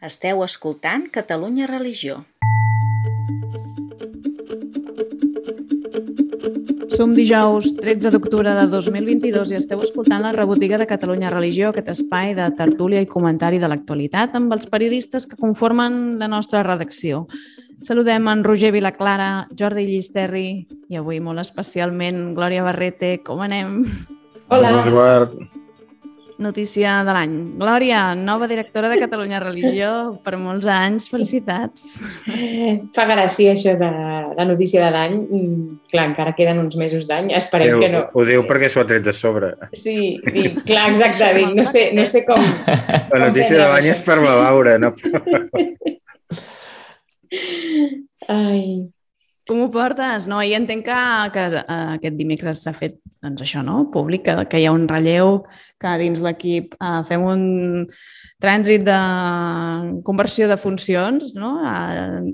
Esteu escoltant Catalunya Religió. Som dijous 13 d'octubre de 2022 i esteu escoltant la rebotiga de Catalunya Religió, aquest espai de tertúlia i comentari de l'actualitat amb els periodistes que conformen la nostra redacció. Saludem en Roger Vilaclara, Jordi Llisterri i avui molt especialment Glòria Barrete. Com anem? Hola. Hola, Eduard notícia de l'any. Glòria, nova directora de Catalunya Religió, per molts anys, felicitats. Fa gràcia això de la notícia de l'any. Clar, encara queden uns mesos d'any, esperem Déu, que no. Ho diu perquè s'ho ha tret de sobre. Sí, dic, clar, exacte, dic, no sé, no sé com... La notícia de l'any és per veure, no? Ai, com ho portes? No, i entenc que, que uh, aquest dimecres s'ha fet doncs això, no? públic, que, que hi ha un relleu, que dins l'equip uh, fem un trànsit de conversió de funcions. No? Uh,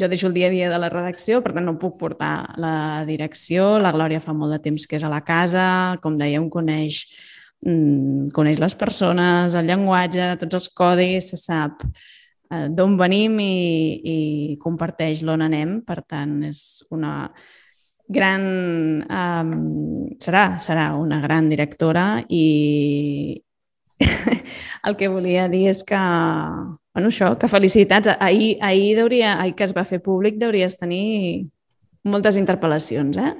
jo deixo el dia a dia de la redacció, per tant no puc portar la direcció. La Glòria fa molt de temps que és a la casa, com dèiem, coneix, mm, coneix les persones, el llenguatge, tots els codis, se sap eh, d'on venim i, i comparteix l'on anem. Per tant, és una gran... Um, serà, serà una gran directora i el que volia dir és que, bueno, això, que felicitats. Ahir, ahir, deuria, ahir que es va fer públic deuries tenir moltes interpel·lacions, eh?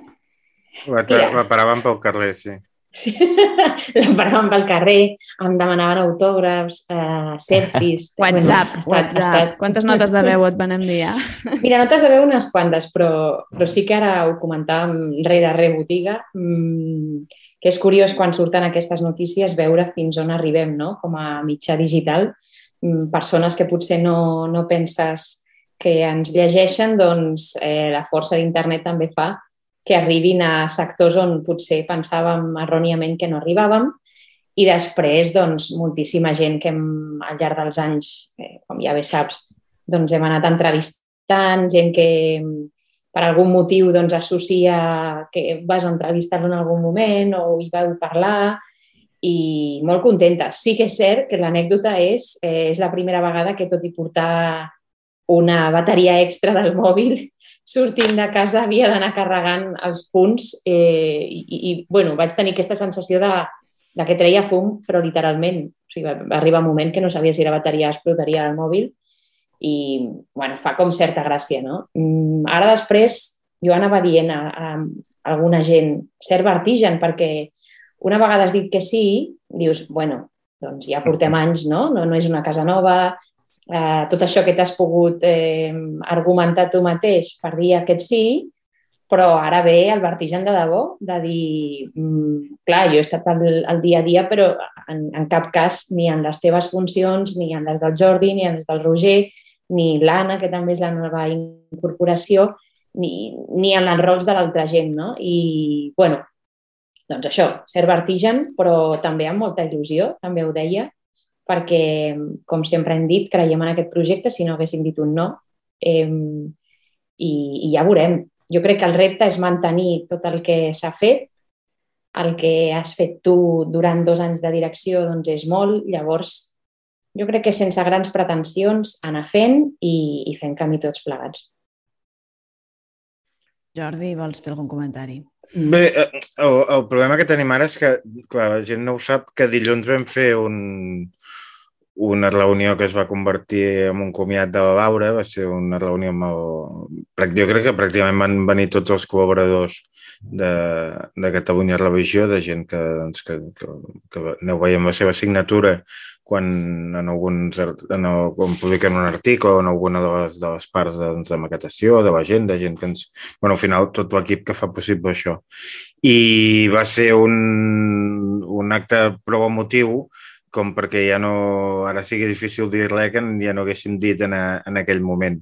La, la paraven pel carrer, sí. Sí. la paràvem pel carrer, em demanaven autògrafs, eh, selfies... WhatsApp, bueno, WhatsApp. Estat... Quantes notes de veu et van enviar? Mira, notes de veu unes quantes, però, però sí que ara ho comentàvem rere re botiga, mmm, que és curiós quan surten aquestes notícies veure fins on arribem no? com a mitjà digital. Mm, persones que potser no, no penses que ens llegeixen, doncs eh, la força d'internet també fa que arribin a sectors on potser pensàvem erròniament que no arribàvem i després, doncs, moltíssima gent que hem, al llarg dels anys, eh, com ja bé saps, doncs hem anat entrevistant, gent que per algun motiu doncs, associa que vas entrevistar-lo en algun moment o hi vau parlar i molt contentes. Sí que és cert que l'anècdota és, eh, és la primera vegada que tot i portar una bateria extra del mòbil sortint de casa havia d'anar carregant els punts eh, i, i, bueno, vaig tenir aquesta sensació de, de que treia fum, però literalment. O sigui, va, arribar un moment que no sabia si la bateria explotaria el mòbil i bueno, fa com certa gràcia, no? Mm, ara després jo anava dient a, a alguna gent cert vertigen perquè una vegada has dit que sí, dius, bueno, doncs ja portem anys, no? No, no és una casa nova, eh, tot això que t'has pogut eh, argumentar tu mateix per dir aquest sí, però ara ve el vertigen de debò, de dir, mm, clar, jo he estat al, al dia a dia, però en, en cap cas ni en les teves funcions, ni en les del Jordi, ni en les del Roger, ni l'Anna, que també és la nova incorporació, ni, ni en els rols de l'altra gent, no? I, bueno, doncs això, ser vertigen, però també amb molta il·lusió, també ho deia, perquè, com sempre hem dit, creiem en aquest projecte, si no haguéssim dit un no. Eh, i, I ja veurem. Jo crec que el repte és mantenir tot el que s'ha fet, el que has fet tu durant dos anys de direcció doncs és molt, llavors jo crec que sense grans pretensions anar fent i, i fent camí tots plegats. Jordi, vols fer algun comentari? Bé, eh, el, el problema que tenim ara és que, clar, la gent no ho sap, que dilluns vam fer un, una reunió que es va convertir en un comiat de la Laura, va ser una reunió amb el... Jo crec que pràcticament van venir tots els col·laboradors de, de Catalunya Religió, de gent que, doncs, que, que, que aneu veient la seva signatura quan en alguns en el, quan publiquem un article o en alguna de les, de les parts de, doncs, de maquetació, de la gent, de gent que ens... bueno, al final, tot l'equip que fa possible això. I va ser un, un acte prou emotiu com perquè ja no, ara sigui difícil dir-li que ja no haguéssim dit en, a, en aquell moment.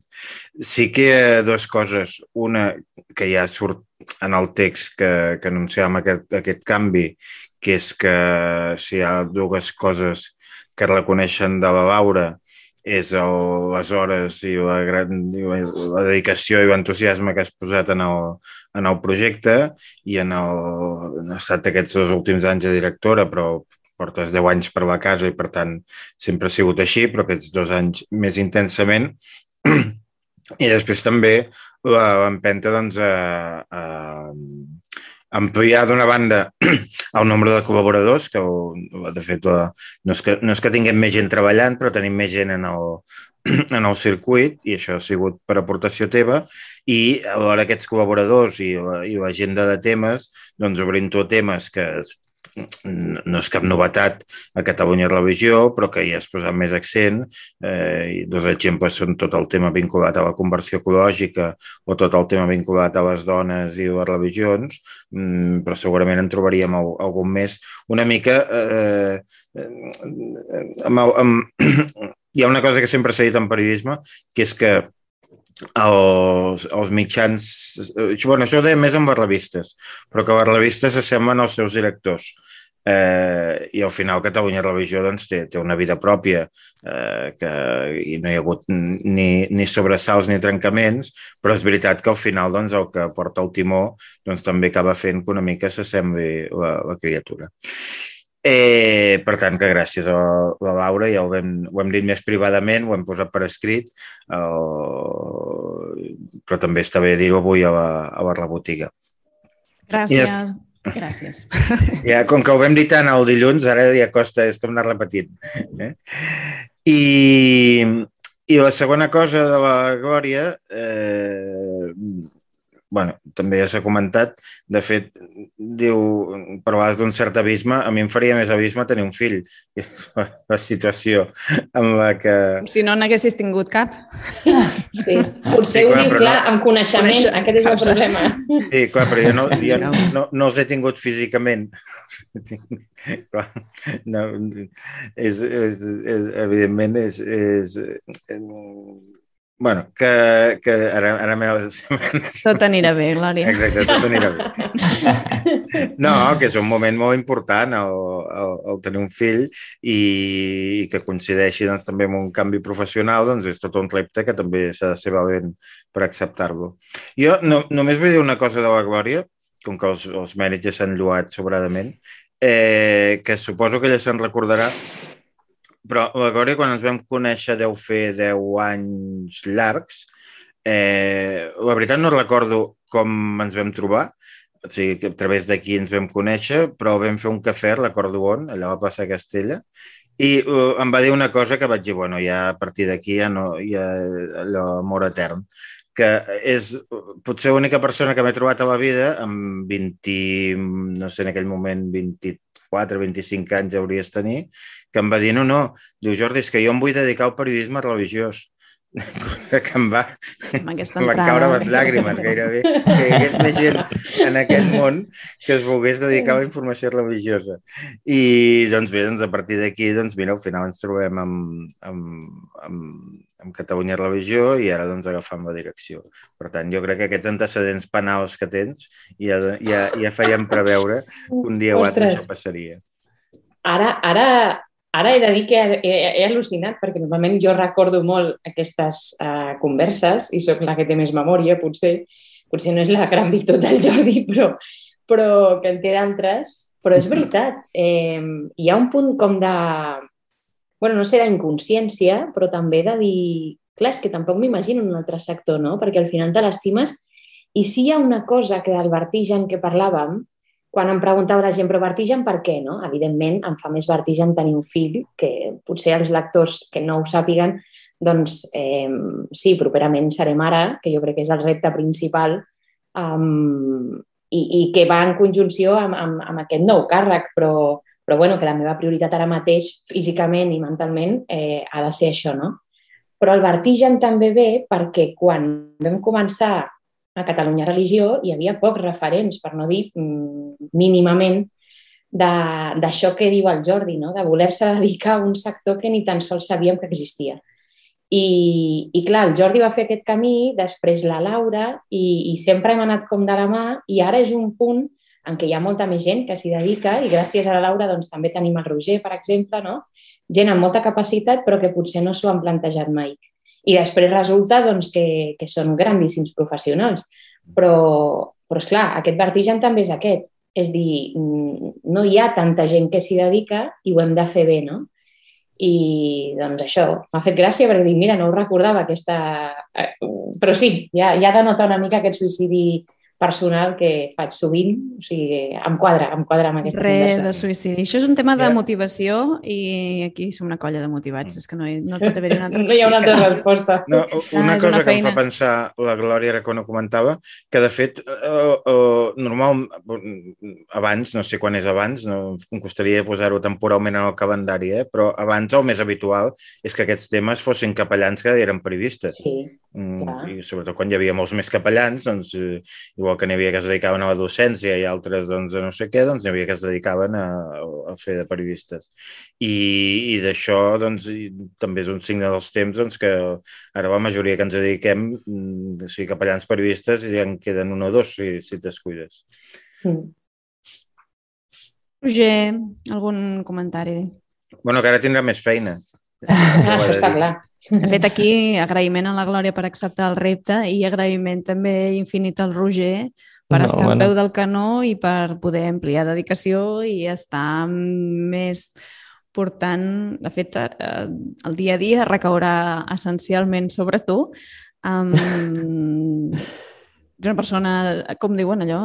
Sí que hi ha dues coses. Una, que ja surt en el text que, que anunciàvem aquest, aquest canvi, que és que si hi ha dues coses que reconeixen de la Laura és el, les hores i la, gran, la dedicació i l'entusiasme que has posat en el, en el projecte i en el, han estat aquests dos últims anys de directora, però portes 10 anys per la casa i per tant sempre ha sigut així, però aquests dos anys més intensament. I després també l'empenta doncs, a, a ampliar d'una banda el nombre de col·laboradors, que de fet no és que, no és que tinguem més gent treballant, però tenim més gent en el, en el circuit i això ha sigut per aportació teva i alhora aquests col·laboradors i, l'agenda de temes, doncs obrint-ho temes que no és cap novetat a Catalunya Religió, però que hi has posat més accent. Eh, dos exemples són tot el tema vinculat a la conversió ecològica o tot el tema vinculat a les dones i les religions, mm, però segurament en trobaríem algun més. Una mica... Eh, amb, amb, hi ha una cosa que sempre s'ha dit en periodisme, que és que els, els mitjans... Bueno, això ho deia més amb les revistes, però que les revistes s'assemblen als seus directors. Eh, I al final Catalunya Religió doncs, té, té una vida pròpia eh, que i no hi ha hagut ni, ni sobresalts ni trencaments, però és veritat que al final doncs, el que porta el timó doncs, també acaba fent que una mica s'assembli la, la criatura. Eh, per tant, que gràcies a la Laura, ja ho hem, ho hem dit més privadament, ho hem posat per escrit, eh, però també està bé dir-ho avui a la, a la rebotiga. Gràcies. Gràcies. Ja, com que ho vam dir tant el dilluns, ara ja costa, és com anar repetint. Eh? I, I la segona cosa de la Glòria, eh, bueno, també ja s'ha comentat, de fet, diu, parlaves d'un cert abisme, a mi em faria més abisme tenir un fill. La situació en la que... Si no n'haguessis tingut cap. Sí, potser sí, clar, ho diu clar, no... amb coneixement, Coneix... aquest és el problema. Sí, clar, però jo no, jo no, no, no els he tingut físicament. No, és, és, és, evidentment, és, és, bueno, que, que ara, ara m'he... Tot anirà bé, Glòria. Exacte, tot anirà bé. No, que és un moment molt important el, el, el tenir un fill i, i que coincideixi doncs, també amb un canvi professional, doncs és tot un repte que també s'ha de ser valent per acceptar-lo. Jo no, només vull dir una cosa de la Glòria, com que els, els mèrits ja s'han lluat sobradament, eh, que suposo que ella se'n recordarà però la Glòria, quan ens vam conèixer, deu fer 10 anys llargs. Eh, la veritat no recordo com ens vam trobar, o sigui, que a través d'aquí ens vam conèixer, però vam fer un cafè, recordo on, allà a la plaça Castella, i uh, em va dir una cosa que vaig dir, bueno, ja a partir d'aquí ja no, ja allò, amor etern, que és potser l'única persona que m'he trobat a la vida amb 20, no sé, en aquell moment 24, 25 anys hauries tenir, que em va dir, no, no, diu Jordi, és que jo em vull dedicar al periodisme religiós que em va, em va caure les llàgrimes gairebé, que hi hagués més gent en aquest món que es volgués dedicar a la informació religiosa. I doncs bé, doncs a partir d'aquí, doncs mira, al final ens trobem amb, amb, amb, amb Catalunya Religió i ara doncs agafam la direcció. Per tant, jo crec que aquests antecedents penals que tens ja, ja, ja feien preveure que un dia o altre això passaria. Ara, ara Ara he de dir que he, he, al·lucinat, perquè normalment jo recordo molt aquestes uh, converses i sóc la que té més memòria, potser. Potser no és la gran virtut del Jordi, però, però que en té d'altres. Però és veritat, eh, hi ha un punt com de... bueno, no sé, d'inconsciència, però també de dir... Clar, és que tampoc m'imagino un altre sector, no? Perquè al final te l'estimes i si hi ha una cosa que del vertigen que parlàvem, quan em preguntava la gent, però vertigen per què? No? Evidentment, em fa més vertigen tenir un fill, que potser els lectors que no ho sàpiguen, doncs eh, sí, properament seré mare, que jo crec que és el repte principal, um, i, i que va en conjunció amb, amb, amb aquest nou càrrec, però, però bueno, que la meva prioritat ara mateix, físicament i mentalment, eh, ha de ser això, no? Però el vertigen també ve perquè quan vam començar a Catalunya Religió hi havia pocs referents, per no dir mm, mínimament, d'això que diu el Jordi, no? de voler-se dedicar a un sector que ni tan sols sabíem que existia. I, I clar, el Jordi va fer aquest camí, després la Laura, i, i sempre hem anat com de la mà, i ara és un punt en què hi ha molta més gent que s'hi dedica i gràcies a la Laura doncs, també tenim el Roger, per exemple, no? gent amb molta capacitat però que potser no s'ho han plantejat mai. I després resulta doncs, que, que són grandíssims professionals. Però, però esclar, aquest vertigen també és aquest. És dir, mm, no hi ha tanta gent que s'hi dedica i ho hem de fer bé, no? I doncs això m'ha fet gràcia perquè dic, mira, no ho recordava aquesta... Eh, però sí, ja, ja denota una mica aquest suïcidi personal que faig sovint, o sigui, em quadra, em quadra amb aquesta Re conversa. de suïcidi. Això és un tema de motivació i aquí som una colla de motivats, és que no, hi, no pot haver una altra No hi ha una altra resposta. No, una és cosa una que em fa pensar la Glòria era quan ho comentava, que de fet, eh, eh, normal, abans, no sé quan és abans, no, em costaria posar-ho temporalment en el calendari, eh? però abans el més habitual és que aquests temes fossin capellans que eren periodistes. Sí, Mm, clar. I sobretot quan hi havia molts més capellans, doncs, eh, igual que n'hi havia que es dedicaven a la docència i altres doncs, a no sé què, doncs n'hi havia que es dedicaven a, a fer de periodistes. I, i d'això doncs, també és un signe dels temps doncs, que ara la majoria que ens dediquem, mm, o sigui, capellans periodistes, i ja en queden un o dos si, si et descuides. Mm. Roger, algun comentari? bueno, que ara tindrà més feina. Ah, això està clar. De fet, aquí agraïment a la Glòria per acceptar el repte i agraïment també infinit al Roger per No, estar bueno. al peu del canó i per poder ampliar dedicació i estar més portant... De fet, eh, el dia a dia recaurà essencialment sobre tu. Um, ets una persona, com diuen allò,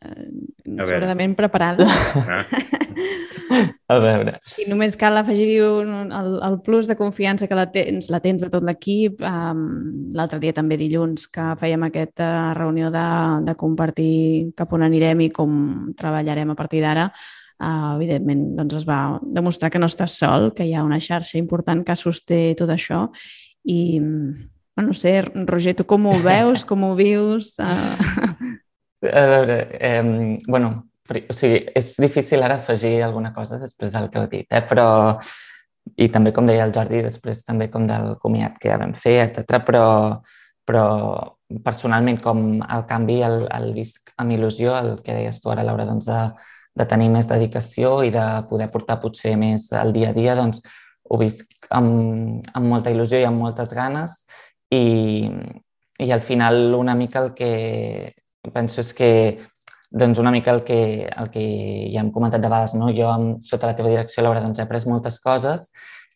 eh, sobradament preparada. Ah, A veure, I només cal afegir un, el, el plus de confiança que la tens, la tens de tot l'equip. Um, L'altre dia també dilluns que fèiem aquesta reunió de, de compartir cap on anirem i com treballarem a partir d'ara, uh, evidentment doncs es va demostrar que no estàs sol, que hi ha una xarxa important que sosté tot això i bueno, no sé, Roger, tu com ho veus, com ho vius? Uh, a veure eh, bueno, o sigui, és difícil ara afegir alguna cosa després del que heu dit, eh? però i també, com deia el Jordi, després també com del comiat que ja vam fer, etc. Però, però personalment com el canvi el, el visc amb il·lusió, el que deies tu ara, Laura, doncs de, de tenir més dedicació i de poder portar potser més el dia a dia, doncs ho visc amb, amb molta il·lusió i amb moltes ganes i, i al final una mica el que penso és que doncs una mica el que, el que ja hem comentat de vegades, no? jo amb, sota la teva direcció, Laura, doncs he après moltes coses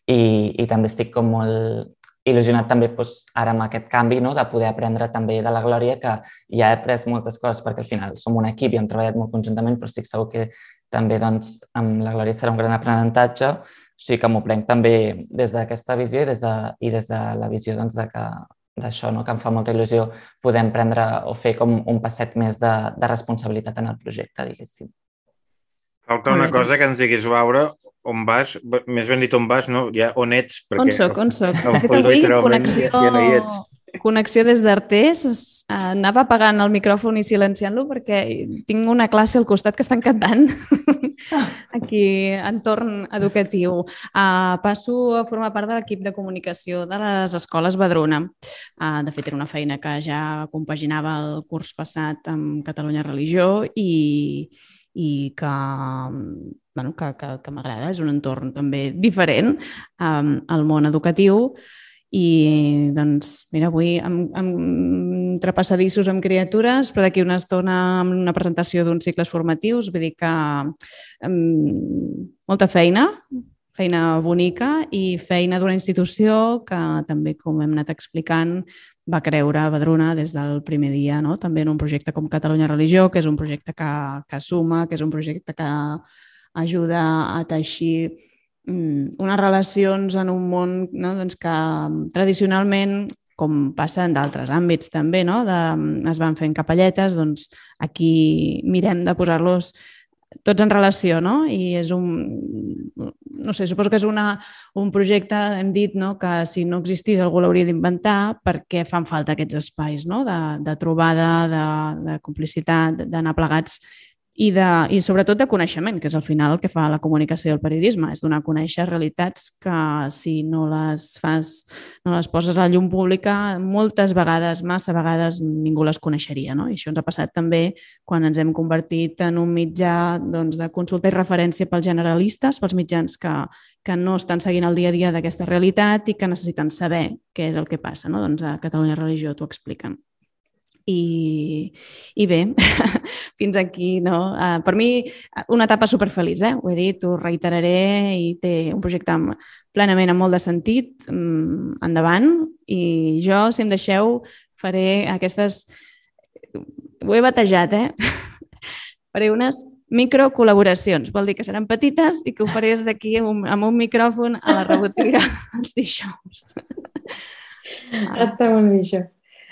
i, i també estic com molt il·lusionat també doncs, ara amb aquest canvi no? de poder aprendre també de la Glòria que ja he après moltes coses perquè al final som un equip i hem treballat molt conjuntament però estic segur que també doncs, amb la Glòria serà un gran aprenentatge o sigui que m'ho prenc també des d'aquesta visió i des de, i des de la visió doncs, de que d'això, no? que em fa molta il·lusió podem prendre o fer com un passet més de, de responsabilitat en el projecte, diguéssim. Falta una cosa que ens diguis, Laura, on vas, més ben dit on vas, no? Ja on ets, perquè... on soc, on soc? avui connexió, ja no hi ets. Connexió des d'Artés. eh, Anava apagant el micròfon i silenciant-lo perquè tinc una classe al costat que estan cantant aquí, entorn educatiu. Uh, passo a formar part de l'equip de comunicació de les escoles Badruna. Uh, de fet, era una feina que ja compaginava el curs passat amb Catalunya Religió i, i que, bueno, que, que, que m'agrada, és un entorn també diferent um, al món educatiu i doncs, mira, avui amb, amb entre passadissos amb criatures, però d'aquí una estona amb una presentació d'uns cicles formatius, vull dir que um, molta feina, feina bonica i feina d'una institució que també, com hem anat explicant, va creure Badruna des del primer dia, no? també en un projecte com Catalunya Religió, que és un projecte que, que suma, que és un projecte que ajuda a teixir unes relacions en un món no? doncs que tradicionalment com passa en d'altres àmbits també, no? de, es van fent capelletes, doncs aquí mirem de posar-los tots en relació, no? I és un... No sé, suposo que és una, un projecte, hem dit, no?, que si no existís algú l'hauria d'inventar perquè fan falta aquests espais, no?, de, de trobada, de, de complicitat, d'anar plegats i, de, i sobretot de coneixement, que és al final el que fa la comunicació i el periodisme, és donar a conèixer realitats que si no les fas, no les poses a la llum pública, moltes vegades, massa vegades, ningú les coneixeria. No? I això ens ha passat també quan ens hem convertit en un mitjà doncs, de consulta i referència pels generalistes, pels mitjans que, que no estan seguint el dia a dia d'aquesta realitat i que necessiten saber què és el que passa. No? Doncs a Catalunya Religió t'ho expliquen. I, i bé, fins aquí, no? Uh, per mi, una etapa superfeliç, eh? Ho he dit, ho reiteraré i té un projecte amb, plenament amb molt de sentit, um, endavant, i jo, si em deixeu, faré aquestes... Ho he batejat, eh? faré unes microcol·laboracions. Vol dir que seran petites i que ho faré des d'aquí amb, amb un micròfon a la rebotiga els dijous. Està molt bé, això.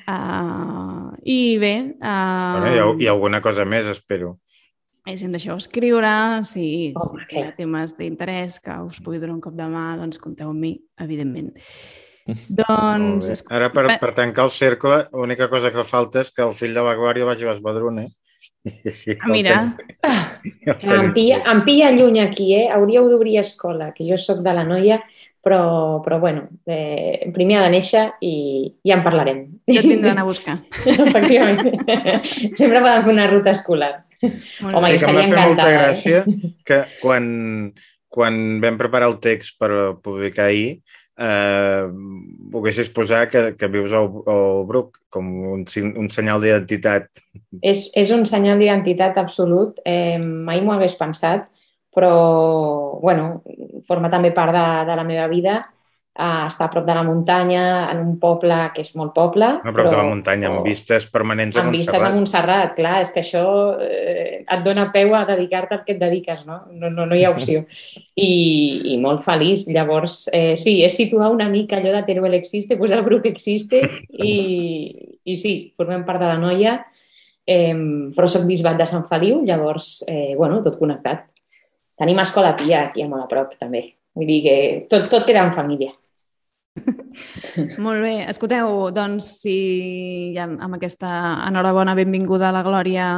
Uh, I bé... Uh, bueno, hi, ha, hi ha alguna cosa més, espero. I si em deixeu escriure, si, oh, si hi ha temes d'interès que us pugui donar un cop de mà, doncs compteu amb mi, evidentment. doncs... Ara, per, per tancar el cercle, l'única cosa que falta és que el fill de la Glòria vagi a l'Esbadruna. Ah, mira. Em pilla, em pilla lluny aquí, eh? Hauríeu d'obrir escola, que jo sóc de la noia però, però bueno, eh, primer ha de néixer i ja en parlarem. Ja et vindran a buscar. Efectivament. Sempre poden fer una ruta escolar. Molt Home, estaria encantada. Em molta eh? gràcia que quan, quan vam preparar el text per publicar ahir, eh, poguessis posar que, que vius al, al Bruc com un, un senyal d'identitat. És, és un senyal d'identitat absolut. Eh, mai m'ho hagués pensat però bueno, forma també part de, de la meva vida. Uh, està a prop de la muntanya, en un poble que és molt poble. A prop però, de la muntanya, amb vistes permanents a amb Montserrat. Amb vistes a Montserrat, clar, és que això eh, et dona peu a dedicar-te al que et dediques, no? No, no, no hi ha opció. I, i molt feliç. Llavors, eh, sí, és situar una mica allò de Teruel existe, pues el grup existe i, i sí, formem part de la noia, eh, però soc bisbat de Sant Feliu, llavors, eh, bueno, tot connectat. Tenim escola tia aquí a molt a prop, també. Vull dir que tot, tot queda en família. Molt bé. Escolteu, doncs, si ja amb aquesta enhorabona benvinguda a la glòria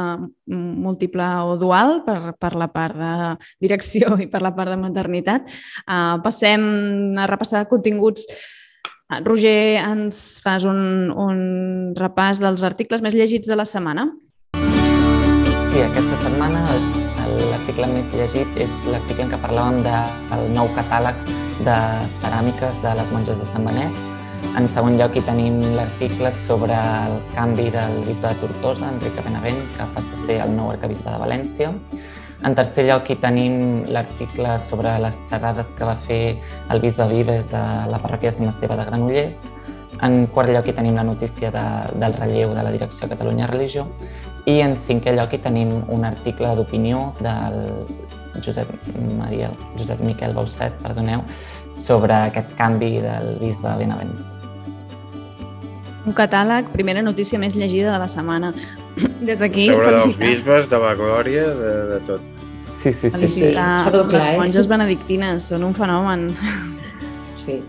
múltiple o dual per, per la part de direcció i per la part de maternitat, uh, passem a repassar continguts Roger, ens fas un, un repàs dels articles més llegits de la setmana? Sí, aquesta setmana l'article més llegit és l'article en què parlàvem del nou catàleg de ceràmiques de les monges de Sant Benet. En segon lloc hi tenim l'article sobre el canvi del bisbe de Tortosa, Enric Benavent, que passa a ser el nou arcabisbe de València. En tercer lloc hi tenim l'article sobre les xerrades que va fer el bisbe Vives a la parròquia de Sant Esteve de Granollers. En quart lloc hi tenim la notícia de, del relleu de la direcció de Catalunya Religió i en cinquè lloc hi tenim un article d'opinió del Josep, Maria, Josep Miquel Bausset, perdoneu, sobre aquest canvi del bisbe Benavent. Un catàleg, primera notícia més llegida de la setmana. Des d'aquí, Sobre dels bisbes, de la glòria, de, de tot. Sí, sí, sí. Felicitar sí, sí. les monges benedictines, són un fenomen. Sí.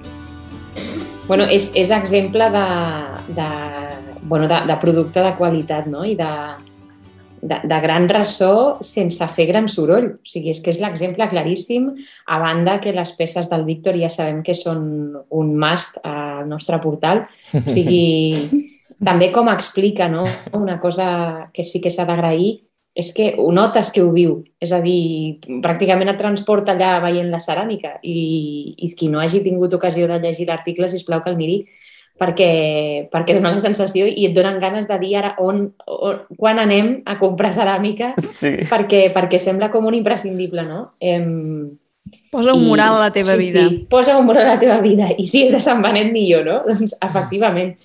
Bueno, és, és exemple de, de bueno, de, de producte de qualitat no? i de, de, de gran ressò sense fer gran soroll. O sigui, és que és l'exemple claríssim, a banda que les peces del Víctor ja sabem que són un must al nostre portal. O sigui, també com explica, no? una cosa que sí que s'ha d'agrair, és que ho notes que ho viu. És a dir, pràcticament et transporta allà veient la ceràmica i, i qui no hagi tingut ocasió de llegir l'article, sisplau que el miri, perquè, perquè dona la sensació i et donen ganes de dir ara on, on quan anem a comprar ceràmica sí. perquè, perquè sembla com un imprescindible, no? Em... Posa un mural a la teva sí, vida. Sí, posa un mural a la teva vida. I si és de Sant Benet, millor, no? Doncs, efectivament.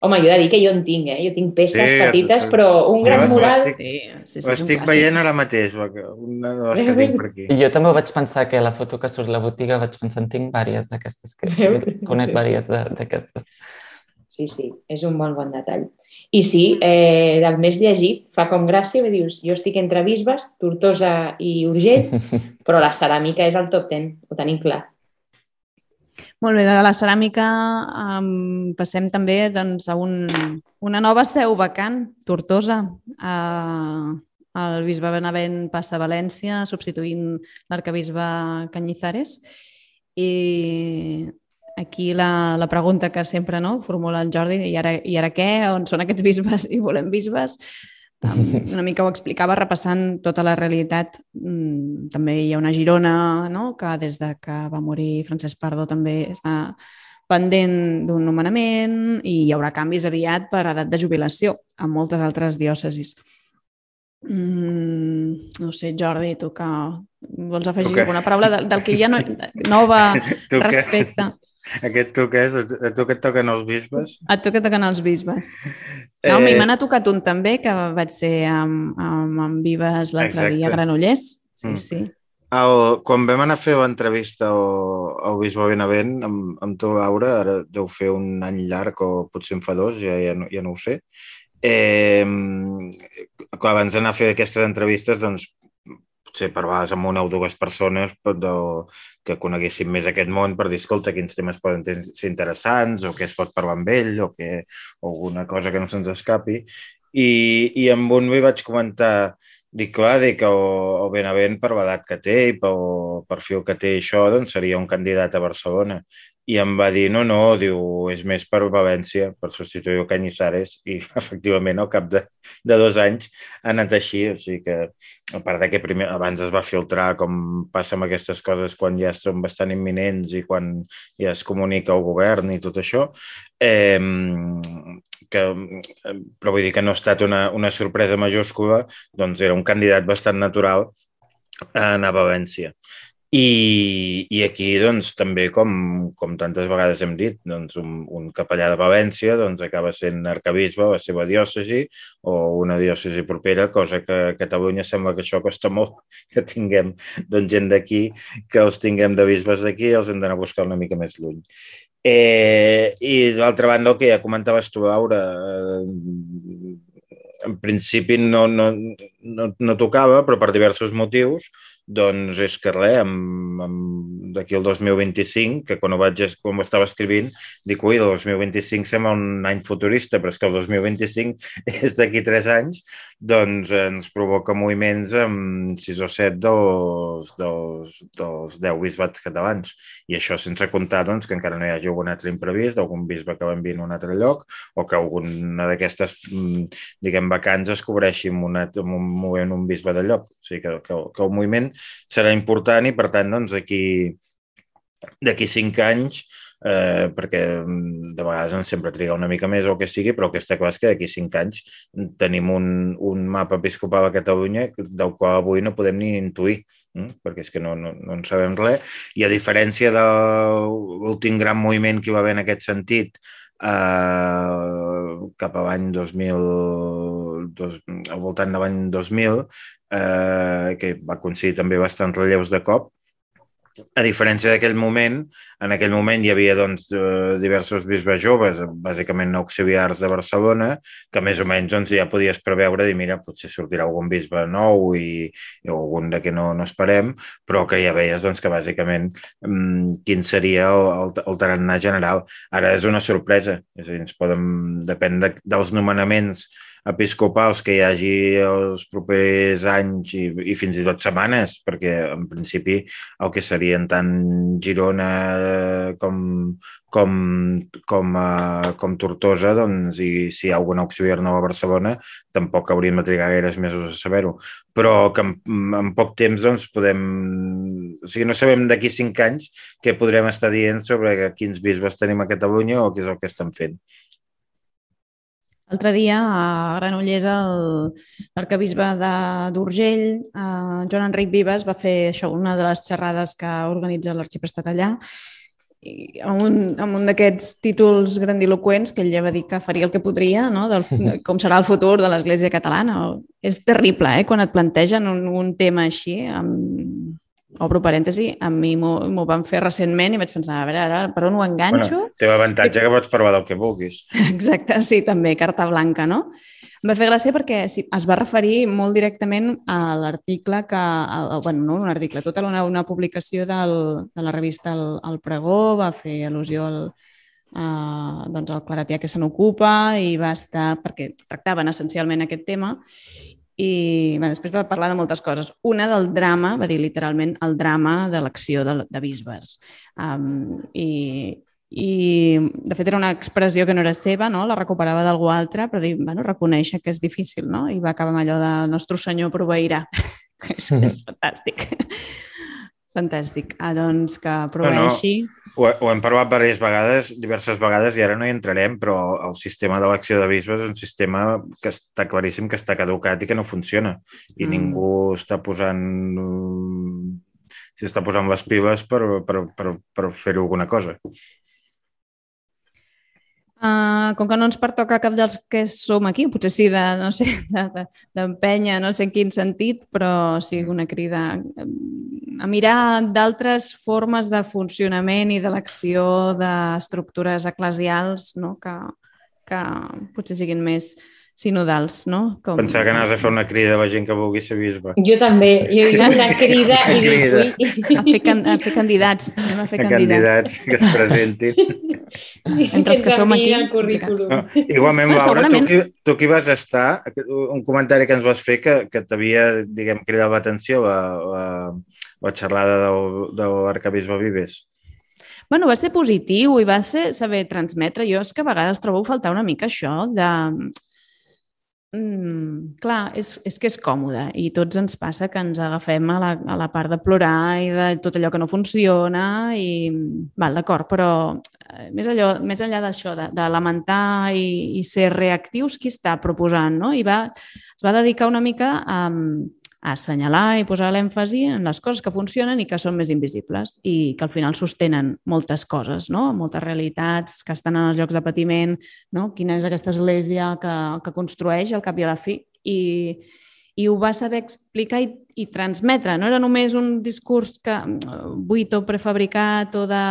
Home, jo he de dir que jo en tinc, eh? Jo tinc peces sí, petites, però un gran mural... Estic, sí, sí, sí, estic veient ara mateix, una de les que tinc per aquí. Jo també vaig pensar que la foto que surt a la botiga vaig pensar en tinc diverses d'aquestes, que sí, conec diverses d'aquestes. Sí, sí, és un bon bon detall. I sí, eh, del més llegit, fa com gràcia, dius, jo estic entre Bisbes, Tortosa i Urgell, però la ceràmica és el top 10, ho tenim clar. Molt bé, de la ceràmica um, passem també doncs, a un, una nova seu vacant, Tortosa. Uh, el bisbe Benavent passa a València, substituint l'arcabisbe Canyizares. I aquí la, la pregunta que sempre no, formula el Jordi, i ara, i ara què? On són aquests bisbes i volem bisbes? Una mica ho explicava repassant tota la realitat. Mm, també hi ha una Girona no? que des de que va morir Francesc Pardo també està pendent d'un nomenament i hi haurà canvis aviat per edat de jubilació en moltes altres diòcesis. Mm, no sé, Jordi, tu que vols afegir okay. alguna paraula del, del que ja no, nova respecte? Aquest tu què és? A tu que et toquen els bisbes? A tu que toquen els bisbes. No, eh... a mi me n'ha tocat un també, que vaig ser amb, amb, amb Vives l'altre dia a Granollers. Sí, mm. sí. El, quan vam anar a fer l'entrevista al, al bisbe Benavent amb, amb tu, Laura, ara deu fer un any llarg o potser en fa dos, ja, ja, no, ja no ho sé, eh, abans d'anar a fer aquestes entrevistes, doncs, potser parlaves amb una o dues persones de, que coneguessin més aquest món per dir, escolta, quins temes poden ser interessants o què es pot parlar amb ell o, que, o alguna cosa que no se'ns escapi. I, I amb un li vaig comentar, dic, clar, dic, o, o Benavent per l'edat que té i pel perfil que té això, doncs seria un candidat a Barcelona. I em va dir, no, no, diu, és més per València, per substituir el Canyizares, i efectivament al cap de, de dos anys ha anat així, o sigui que, a part de que primer, abans es va filtrar com passa amb aquestes coses quan ja són bastant imminents i quan ja es comunica al govern i tot això, eh, que, però vull dir que no ha estat una, una sorpresa majúscula, doncs era un candidat bastant natural a anar a València. I, i aquí, doncs, també, com, com tantes vegades hem dit, doncs, un, un capellà de València doncs, acaba sent arcabisbe a la seva diòcesi o una diòcesi propera, cosa que a Catalunya sembla que això costa molt, que tinguem doncs, gent d'aquí, que els tinguem de bisbes d'aquí, els hem d'anar a buscar una mica més lluny. Eh, I d'altra banda, el que ja comentaves tu, Laura, eh, en principi no, no, no, no tocava, però per diversos motius, doncs és que res, d'aquí el 2025, que quan ho, vaig, quan ho estava escrivint, dic, ui, el 2025 sembla un any futurista, però és que el 2025 és d'aquí tres anys, doncs ens provoca moviments amb 6 o 7 dels, dels, dels 10 bisbats catalans. I això sense comptar doncs, que encara no hi hagi algun altre imprevist, algun bisbe que va enviar en un altre lloc, o que alguna d'aquestes, mm, diguem, vacants es cobreixi amb, una, amb un un bisbe de lloc. O sigui, que, que, que el moviment serà important i, per tant, doncs, d'aquí d'aquí cinc anys, eh, perquè mm, de vegades en sempre triga una mica més o que sigui, però el que està clar és que d'aquí cinc anys tenim un, un mapa episcopal a Catalunya del qual avui no podem ni intuir, eh? perquè és que no, no, no en sabem res. I a diferència de l'últim gran moviment que hi va haver en aquest sentit, eh, cap a l'any 2000, dos, al voltant de l'any 2000, eh, que va aconseguir també bastants relleus de cop, a diferència d'aquell moment, en aquell moment hi havia doncs, eh, diversos bisbes joves, bàsicament auxiliars de Barcelona, que més o menys doncs, ja podies preveure dir, mira, potser sortirà algun bisbe nou i, i algun de que no, no esperem, però que ja veies doncs, que bàsicament mmm, quin seria el, el, el tarannà general. Ara és una sorpresa, és a dir, ens poden, depèn de, dels nomenaments episcopals que hi hagi els propers anys i, i fins i tot setmanes, perquè en principi el que serien tant Girona com, com, com, uh, com Tortosa, doncs, i si hi ha algun auxiliar nou a Barcelona, tampoc hauríem de trigar gaires mesos a saber-ho. Però que en, en poc temps doncs, podem... O sigui, no sabem d'aquí cinc anys què podrem estar dient sobre quins bisbes tenim a Catalunya o què és el que estan fent. L'altre dia a Granollers l'arcabisbe d'Urgell, eh, Joan Enric Vives, va fer això, una de les xerrades que organitza l'arxiprestat allà, i amb un, amb un d'aquests títols grandiloquents que ell ja va dir que faria el que podria, no? Del, com serà el futur de l'Església catalana. És terrible, eh? Quan et plantegen un, un tema així, amb, obro parèntesi, a mi m'ho van fer recentment i vaig pensar, a veure, ara per on ho enganxo? Bueno, té l'avantatge que pots parlar del que vulguis. Exacte, sí, també, carta blanca, no? Em va fer gràcia perquè sí, es va referir molt directament a l'article que, a, bueno, no un article, tota una, una publicació del, de la revista El, el Pregó, va fer al·lusió al, Uh, doncs el Claratià que se n'ocupa i va estar, perquè tractaven essencialment aquest tema i bé, després va parlar de moltes coses. Una del drama, va dir literalment el drama de l'acció de, de Bisbers. Um, i, I, de fet, era una expressió que no era seva, no? la recuperava d'algú altre, però dir, bueno, reconèixer que és difícil, no? I va acabar amb allò de Nostre Senyor proveirà. és, és fantàstic. Fantàstic. Ah, doncs que proveeixi... No, no. Ho, ho hem parlat diverses vegades, diverses vegades i ara no hi entrarem, però el sistema d'elecció de bisbes és un sistema que està claríssim que està caducat i que no funciona. I mm. ningú està posant s'està posant les piles per, per, per, per fer-ho alguna cosa. Uh, com que no ens pertoca cap dels que som aquí, potser sí de, no sé, d'empenya, de, no sé en quin sentit, però sí una crida a mirar d'altres formes de funcionament i d'elecció d'estructures eclesials no? que, que potser siguin més, sinodals, no? Com... Pensava que anaves a fer una crida a la gent que vulgui ser bisbe. Jo també. Jo he una crida i dic, A fer, can, a fer candidats. Anem a fer a candidats. candidats que es presentin. Entre els que som aquí. El currículum. No, igualment, Laura, segurament... tu, qui, tu qui vas estar, un comentari que ens vas fer que, que t'havia, diguem, cridat l'atenció la, la, la xerrada del, de l'arcabisbe Vives. Bueno, va ser positiu i va ser saber transmetre. Jo és que a vegades trobo faltar una mica això de Mm, clar, és, és que és còmode i tots ens passa que ens agafem a la, a la part de plorar i de tot allò que no funciona i val, d'acord, però més, allò, més enllà d'això, de, de lamentar i, i ser reactius, qui està proposant, no? I va, es va dedicar una mica a, a assenyalar i posar l'èmfasi en les coses que funcionen i que són més invisibles i que al final sostenen moltes coses, no? moltes realitats que estan en els llocs de patiment, no? quina és aquesta església que, que construeix al cap i a la fi i, i ho va saber explicar i, i transmetre. No era només un discurs que buit o prefabricat o de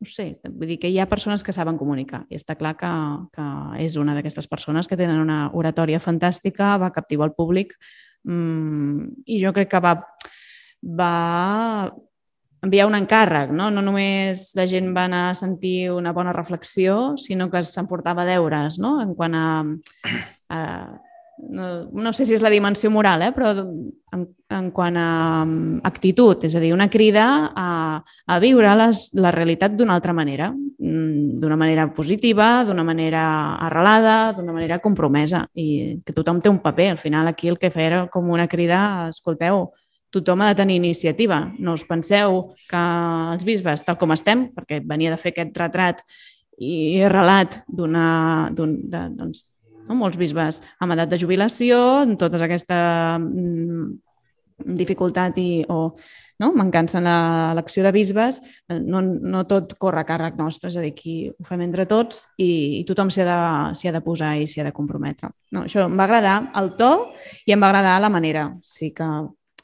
no sé, vull dir que hi ha persones que saben comunicar i està clar que, que és una d'aquestes persones que tenen una oratòria fantàstica, va captivar el públic Mm, I jo crec que va, va enviar un encàrrec, no? No només la gent va anar a sentir una bona reflexió, sinó que s'emportava deures, no? En quant a, a no, no sé si és la dimensió moral, eh? però en, en quant a um, actitud, és a dir, una crida a, a viure les, la realitat d'una altra manera, mm, d'una manera positiva, d'una manera arrelada, d'una manera compromesa, i que tothom té un paper. Al final aquí el que feia era com una crida, escolteu, tothom ha de tenir iniciativa. No us penseu que els bisbes, tal com estem, perquè venia de fer aquest retrat i relat d'una, doncs, no? molts bisbes amb edat de jubilació, amb tota aquesta mm, dificultat i, o no? mancança en l'elecció de bisbes, no, no tot corre a càrrec nostre, és a dir, aquí ho fem entre tots i, i tothom s'hi ha, de, ha de posar i s'hi ha de comprometre. No, això em va agradar el to i em va agradar la manera, sí que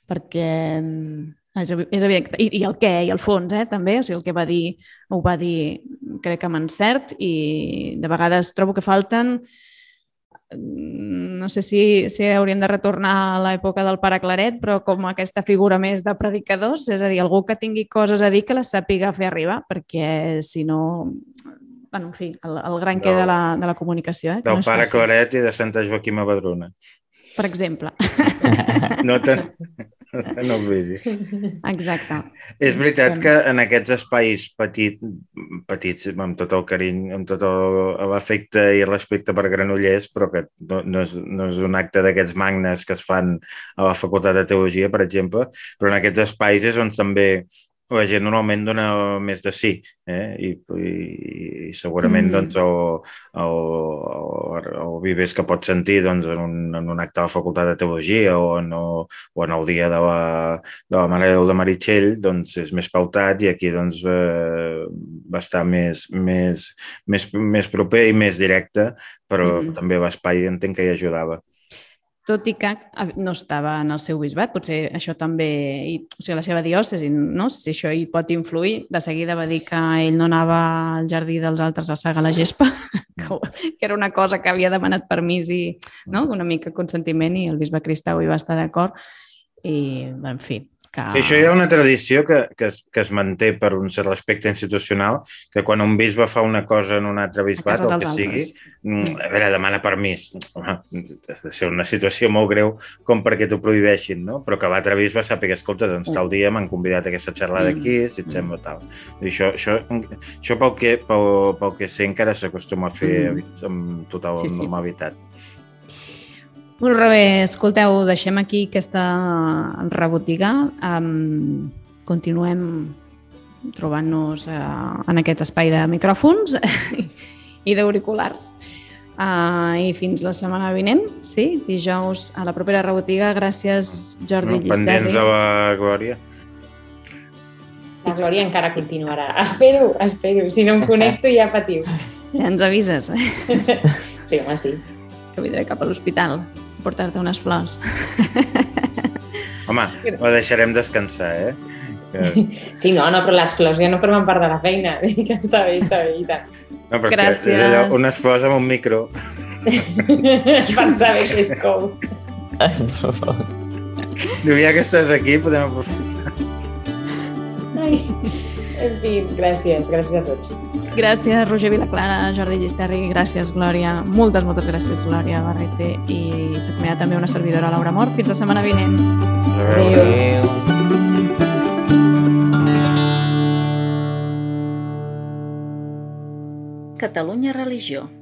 perquè mm, és, és evident, i, i el què, i el fons, eh, també, o sigui, el que va dir, ho va dir, crec que amb encert, i de vegades trobo que falten no sé si, si hauríem de retornar a l'època del pare Claret, però com aquesta figura més de predicadors, és a dir, algú que tingui coses a dir que les sàpiga fer arribar, perquè si no... Bueno, en fi, el, el gran no, que de la, de la comunicació. Eh, del no pare Claret i de Santa Joaquima Badruna. Per exemple. no ten... no ho vegi. Exacte. És veritat que en aquests espais petit, petits, amb tot el carinyo, amb tot l'afecte i respecte per Granollers, però que no, no, és, no és un acte d'aquests magnes que es fan a la Facultat de Teologia, per exemple, però en aquests espais és on també la gent normalment dona més de sí eh? I, i, i segurament mm. doncs, el, el, el, el vivés que pot sentir doncs, en, un, en un acte de la facultat de teologia o en, o, o en el dia de la, de la Mare Déu de Meritxell doncs, és més pautat i aquí doncs, eh, va estar més, més, més, més proper i més directe, però mm. també l'espai entenc que hi ajudava tot i que no estava en el seu bisbat, potser això també, i, o sigui, la seva diòcesi, no si això hi pot influir, de seguida va dir que ell no anava al jardí dels altres a segar la gespa, que era una cosa que havia demanat permís i no? una mica consentiment i el bisbe Cristau hi va estar d'acord i, en fi, que... Sí, això hi ha una tradició que, que, es, que es manté per un cert respecte institucional, que quan un bisbe fa una cosa en un altre bisbat, o que sigui, mm, a veure, demana permís. Home, ha de ser una situació molt greu com perquè t'ho prohibeixin, no? Però que l'altre bisbe sàpiga, escolta, doncs tal dia m'han convidat a aquesta xerrada mm. aquí, si et sembla tal. I això, això, això pel, que, pel, pel que sé encara s'acostuma a fer mm. amb total sí, sí. normalitat. Bueno, rebé, escolteu, deixem aquí aquesta rebotiga. Um, continuem trobant-nos eh, en aquest espai de micròfons i d'auriculars. Uh, I fins la setmana vinent, sí, dijous a la propera rebotiga. Gràcies, Jordi no. Pendents de la Glòria. La Glòria encara continuarà. Espero, espero. Si no em connecto ja patiu. Ja ens avises. Sí, home, sí. Que vindré cap a l'hospital portar-te unes flors. Home, ho deixarem descansar, eh? Que... Sí, no, no, però les flors ja no formen part de la feina. Que està bé, està bé, i tant. No, però Gràcies. és que allò, unes flors amb un micro. per saber què és com. Ai, per favor. Diu, ja que estàs aquí, podem aprofitar. Ai, en fi, gràcies, gràcies a tots. Gràcies, Roger Vilaclara, Jordi Llisterri, gràcies, Glòria. Moltes, moltes gràcies, Glòria Barrete. I s'acomiada també una servidora, Laura Mort. Fins la setmana vinent. Adéu. Adéu. Catalunya Religió